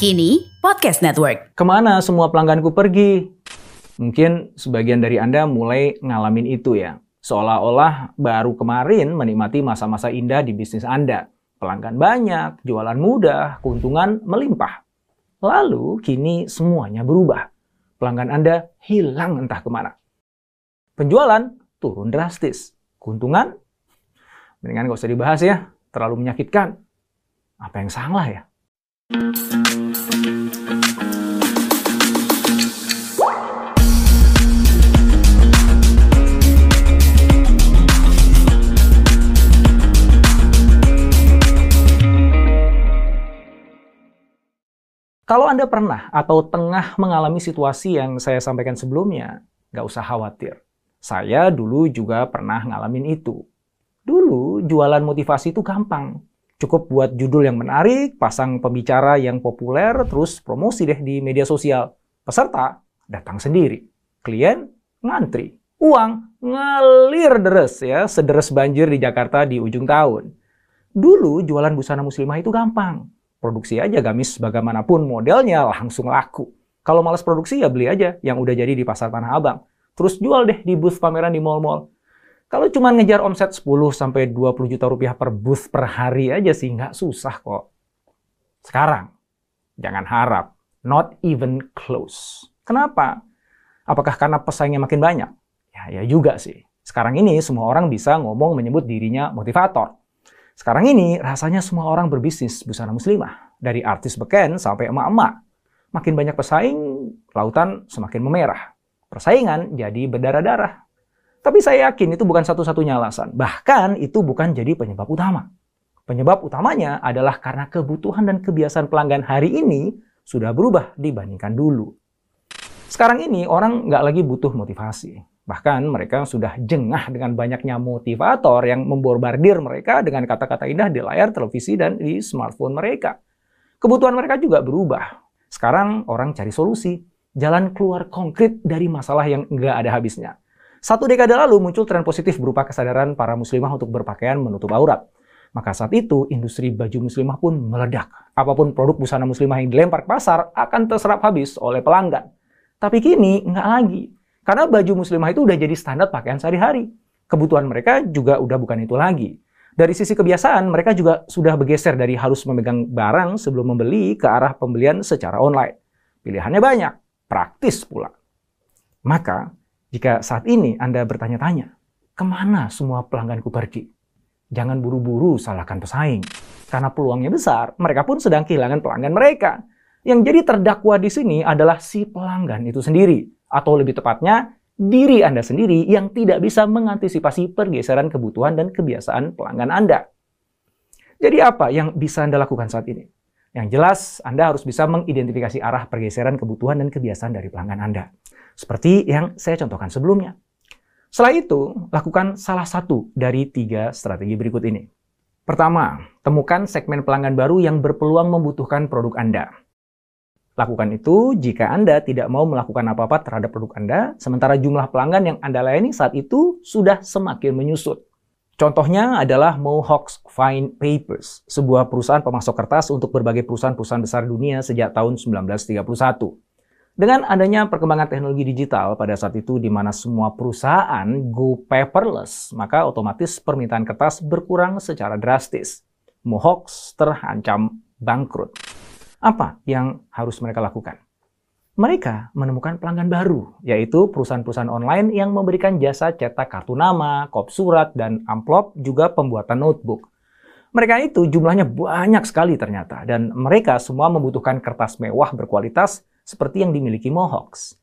Kini Podcast Network. Ke mana semua pelangganku pergi? Mungkin sebagian dari Anda mulai ngalamin itu ya. Seolah-olah baru kemarin menikmati masa-masa indah di bisnis Anda. Pelanggan banyak, jualan mudah, keuntungan melimpah. Lalu kini semuanya berubah. Pelanggan Anda hilang entah ke mana. Penjualan turun drastis. Keuntungan? Mendingan gak usah dibahas ya. Terlalu menyakitkan. Apa yang salah ya? Kalau Anda pernah atau tengah mengalami situasi yang saya sampaikan sebelumnya, nggak usah khawatir. Saya dulu juga pernah ngalamin itu. Dulu jualan motivasi itu gampang. Cukup buat judul yang menarik, pasang pembicara yang populer, terus promosi deh di media sosial. Peserta datang sendiri. Klien ngantri. Uang ngalir deres ya, sederes banjir di Jakarta di ujung tahun. Dulu jualan busana muslimah itu gampang Produksi aja gamis bagaimanapun modelnya langsung laku. Kalau males produksi ya beli aja yang udah jadi di pasar Tanah Abang. Terus jual deh di booth pameran di mall-mall. Kalau cuma ngejar omset 10 sampai 20 juta rupiah per booth per hari aja sih nggak susah kok. Sekarang, jangan harap. Not even close. Kenapa? Apakah karena pesaingnya makin banyak? Ya, ya juga sih. Sekarang ini semua orang bisa ngomong menyebut dirinya motivator. Sekarang ini rasanya semua orang berbisnis busana muslimah. Dari artis beken sampai emak-emak. Makin banyak pesaing, lautan semakin memerah. Persaingan jadi berdarah-darah. Tapi saya yakin itu bukan satu-satunya alasan. Bahkan itu bukan jadi penyebab utama. Penyebab utamanya adalah karena kebutuhan dan kebiasaan pelanggan hari ini sudah berubah dibandingkan dulu. Sekarang ini orang nggak lagi butuh motivasi. Bahkan mereka sudah jengah dengan banyaknya motivator yang memborbardir mereka dengan kata-kata indah di layar televisi dan di smartphone mereka. Kebutuhan mereka juga berubah. Sekarang orang cari solusi, jalan keluar konkret dari masalah yang nggak ada habisnya. Satu dekade lalu muncul tren positif berupa kesadaran para muslimah untuk berpakaian menutup aurat. Maka saat itu industri baju muslimah pun meledak. Apa pun produk busana muslimah yang dilempar ke pasar akan terserap habis oleh pelanggan. Tapi kini nggak lagi. Karena baju muslimah itu udah jadi standar pakaian sehari-hari. Kebutuhan mereka juga udah bukan itu lagi. Dari sisi kebiasaan, mereka juga sudah bergeser dari harus memegang barang sebelum membeli ke arah pembelian secara online. Pilihannya banyak, praktis pula. Maka, jika saat ini Anda bertanya-tanya, ke mana semua pelangganku pergi? Jangan buru-buru salahkan pesaing. Karena peluangnya besar, mereka pun sedang kehilangan pelanggan mereka. Yang jadi terdakwa di sini adalah si pelanggan itu sendiri atau lebih tepatnya diri Anda sendiri yang tidak bisa mengantisipasi pergeseran kebutuhan dan kebiasaan pelanggan Anda. Jadi apa yang bisa Anda lakukan saat ini? Yang jelas, Anda harus bisa mengidentifikasi arah pergeseran kebutuhan dan kebiasaan dari pelanggan Anda. Seperti yang saya contohkan sebelumnya. Setelah itu, lakukan salah satu dari tiga strategi berikut ini. Pertama, temukan segmen pelanggan baru yang berpeluang membutuhkan produk Anda. Lakukan itu jika Anda tidak mau melakukan apa-apa terhadap produk Anda, sementara jumlah pelanggan yang Anda layani saat itu sudah semakin menyusut. Contohnya adalah Mohawks Fine Papers, sebuah perusahaan pemasok kertas untuk berbagai perusahaan-perusahaan besar dunia sejak tahun 1931. Dengan adanya perkembangan teknologi digital pada saat itu di mana semua perusahaan go paperless, maka otomatis permintaan kertas berkurang secara drastis. Mohawks terancam bangkrut. Apa yang harus mereka lakukan? Mereka menemukan pelanggan baru, yaitu perusahaan-perusahaan online yang memberikan jasa cetak kartu nama, kop surat, dan amplop, juga pembuatan notebook. Mereka itu jumlahnya banyak sekali ternyata, dan mereka semua membutuhkan kertas mewah berkualitas seperti yang dimiliki Mohawks.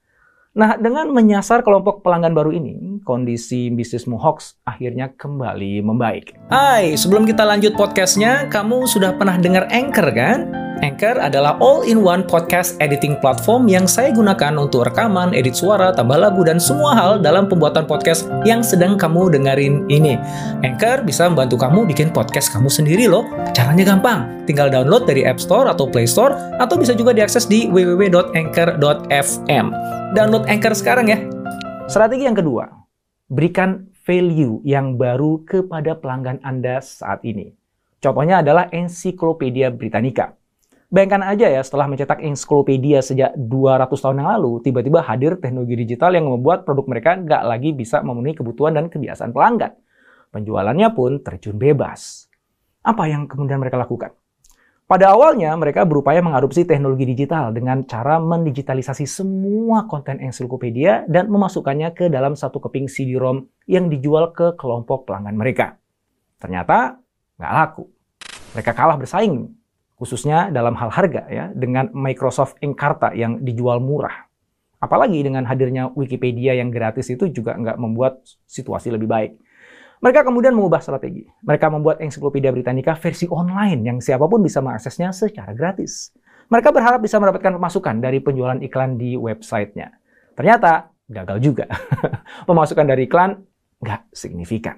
Nah, dengan menyasar kelompok pelanggan baru ini, kondisi bisnis Mohox akhirnya kembali membaik. Hai, sebelum kita lanjut podcastnya, kamu sudah pernah dengar Anchor kan? Anchor adalah all-in-one podcast editing platform yang saya gunakan untuk rekaman, edit suara, tambah lagu, dan semua hal dalam pembuatan podcast yang sedang kamu dengerin ini. Anchor bisa membantu kamu bikin podcast kamu sendiri loh. Caranya gampang, tinggal download dari App Store atau Play Store, atau bisa juga diakses di www.anchor.fm. Download Anchor sekarang ya. Strategi yang kedua, berikan value yang baru kepada pelanggan Anda saat ini. Contohnya adalah Encyclopedia Britannica. Bayangkan aja ya, setelah mencetak ensiklopedia sejak 200 tahun yang lalu, tiba-tiba hadir teknologi digital yang membuat produk mereka nggak lagi bisa memenuhi kebutuhan dan kebiasaan pelanggan. Penjualannya pun terjun bebas. Apa yang kemudian mereka lakukan? Pada awalnya, mereka berupaya mengadopsi teknologi digital dengan cara mendigitalisasi semua konten ensiklopedia dan memasukkannya ke dalam satu keping CD-ROM yang dijual ke kelompok pelanggan mereka. Ternyata nggak laku. Mereka kalah bersaing khususnya dalam hal harga ya dengan Microsoft Encarta yang dijual murah. Apalagi dengan hadirnya Wikipedia yang gratis itu juga nggak membuat situasi lebih baik. Mereka kemudian mengubah strategi. Mereka membuat Encyclopedia Britannica versi online yang siapa pun bisa mengaksesnya secara gratis. Mereka berharap bisa mendapatkan pemasukan dari penjualan iklan di websitenya. Ternyata gagal juga. pemasukan dari iklan nggak signifikan.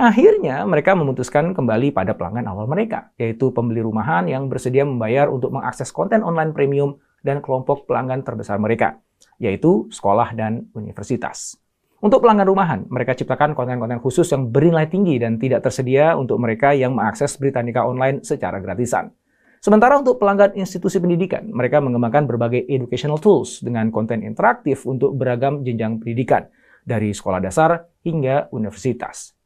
Akhirnya mereka memutuskan kembali pada pelanggan awal mereka, yaitu pembeli rumahan yang bersedia membayar untuk mengakses konten online premium dan kelompok pelanggan terbesar mereka, yaitu sekolah dan universitas. Untuk pelanggan rumahan, mereka ciptakan konten-konten khusus yang bernilai tinggi dan tidak tersedia untuk mereka yang mengakses Britannica Online secara gratisan. Sementara untuk pelanggan institusi pendidikan, mereka mengembangkan berbagai educational tools dengan konten interaktif untuk beragam jenjang pendidikan, dari sekolah dasar hingga universitas.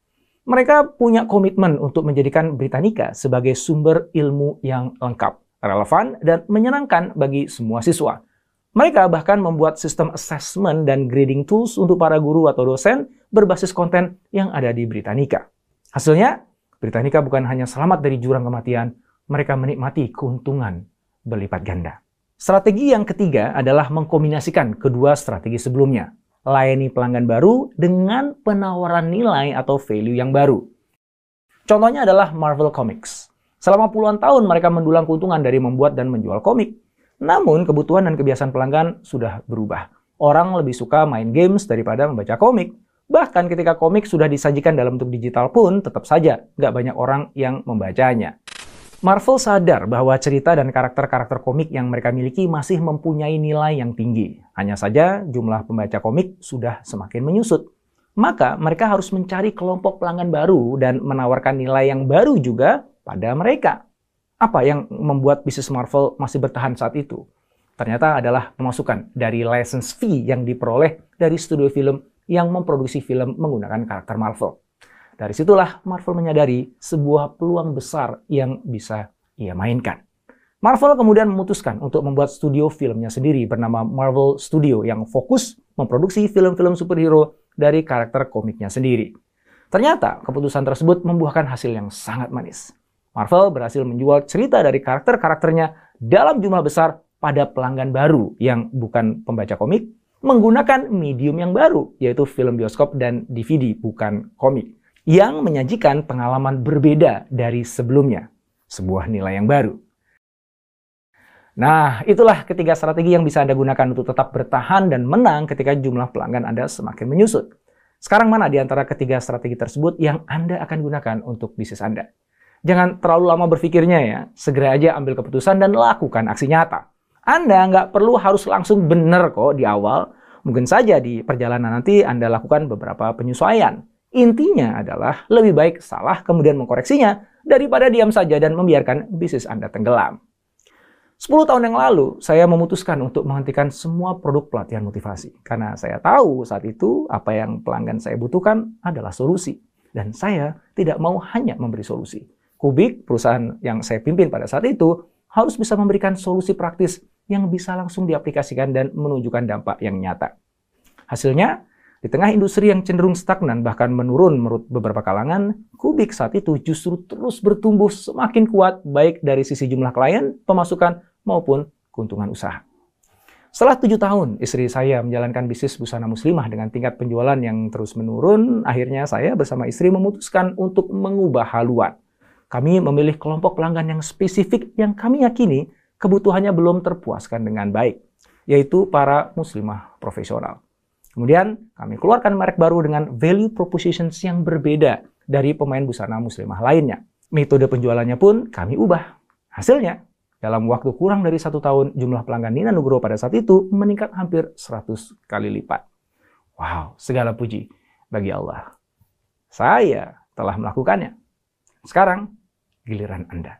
Mereka punya komitmen untuk menjadikan Britannica sebagai sumber ilmu yang lengkap, relevan, dan menyenangkan bagi semua siswa. Mereka bahkan membuat sistem assessment dan grading tools untuk para guru atau dosen berbasis konten yang ada di Britannica. Hasilnya, Britannica bukan hanya selamat dari jurang kematian, mereka menikmati keuntungan berlipat ganda. Strategi yang ketiga adalah mengkombinasikan kedua strategi sebelumnya, layani pelanggan baru dengan penawaran nilai atau value yang baru. Contohnya adalah Marvel Comics. Selama puluhan tahun mereka mendulang keuntungan dari membuat dan menjual komik. Namun kebutuhan dan kebiasaan pelanggan sudah berubah. Orang lebih suka main games daripada membaca komik. Bahkan ketika komik sudah disajikan dalam bentuk digital pun tetap saja nggak banyak orang yang membacanya. Marvel sadar bahwa cerita dan karakter-karakter komik yang mereka miliki masih mempunyai nilai yang tinggi. Hanya saja jumlah pembaca komik sudah semakin menyusut. Maka mereka harus mencari kelompok pelanggan baru dan menawarkan nilai yang baru juga pada mereka. Apa yang membuat bisnis Marvel masih bertahan saat itu? Ternyata adalah pemasukan dari license fee yang diperoleh dari studio film yang memproduksi film menggunakan karakter Marvel. Dari situlah Marvel menyadari sebuah peluang besar yang bisa ia mainkan. Marvel kemudian memutuskan untuk membuat studio filmnya sendiri bernama Marvel Studio yang fokus memproduksi film-film superhero dari karakter komiknya sendiri. Ternyata keputusan tersebut membuahkan hasil yang sangat manis. Marvel berhasil menjual cerita dari karakter-karakternya dalam jumlah besar pada pelanggan baru yang bukan pembaca komik, menggunakan medium yang baru, yaitu film bioskop dan DVD, bukan komik yang menyajikan pengalaman berbeda dari sebelumnya, sebuah nilai yang baru. Nah, itulah ketiga strategi yang bisa Anda gunakan untuk tetap bertahan dan menang ketika jumlah pelanggan Anda semakin menyusut. Sekarang mana di antara ketiga strategi tersebut yang Anda akan gunakan untuk bisnis Anda? Jangan terlalu lama berpikirnya ya, segera aja ambil keputusan dan lakukan aksi nyata. Anda nggak perlu harus langsung benar kok di awal. Mungkin saja di perjalanan nanti Anda lakukan beberapa penyesuaian. Intinya adalah lebih baik salah kemudian mengkoreksinya daripada diam saja dan membiarkan bisnis Anda tenggelam. 10 tahun yang lalu, saya memutuskan untuk menghentikan semua produk pelatihan motivasi. Karena saya tahu saat itu apa yang pelanggan saya butuhkan adalah solusi. Dan saya tidak mau hanya memberi solusi. Kubik, perusahaan yang saya pimpin pada saat itu, harus bisa memberikan solusi praktis yang bisa langsung diaplikasikan dan menunjukkan dampak yang nyata. Hasilnya, di tengah industri yang cenderung stagnan bahkan menurun menurut beberapa kalangan, Kubik saat itu justru terus bertumbuh semakin kuat baik dari sisi jumlah klien, pemasukan, maupun keuntungan usaha. Setelah tujuh tahun, istri saya menjalankan bisnis busana muslimah dengan tingkat penjualan yang terus menurun, akhirnya saya bersama istri memutuskan untuk mengubah haluan. Kami memilih kelompok pelanggan yang spesifik yang kami yakini kebutuhannya belum terpuaskan dengan baik, yaitu para muslimah profesional. Kemudian kami keluarkan merek baru dengan value propositions yang berbeda dari pemain busana muslimah lainnya. Metode penjualannya pun kami ubah. Hasilnya, dalam waktu kurang dari satu tahun, jumlah pelanggan Nina Nugroho pada saat itu meningkat hampir 100 kali lipat. Wow, segala puji bagi Allah. Saya telah melakukannya. Sekarang, giliran Anda.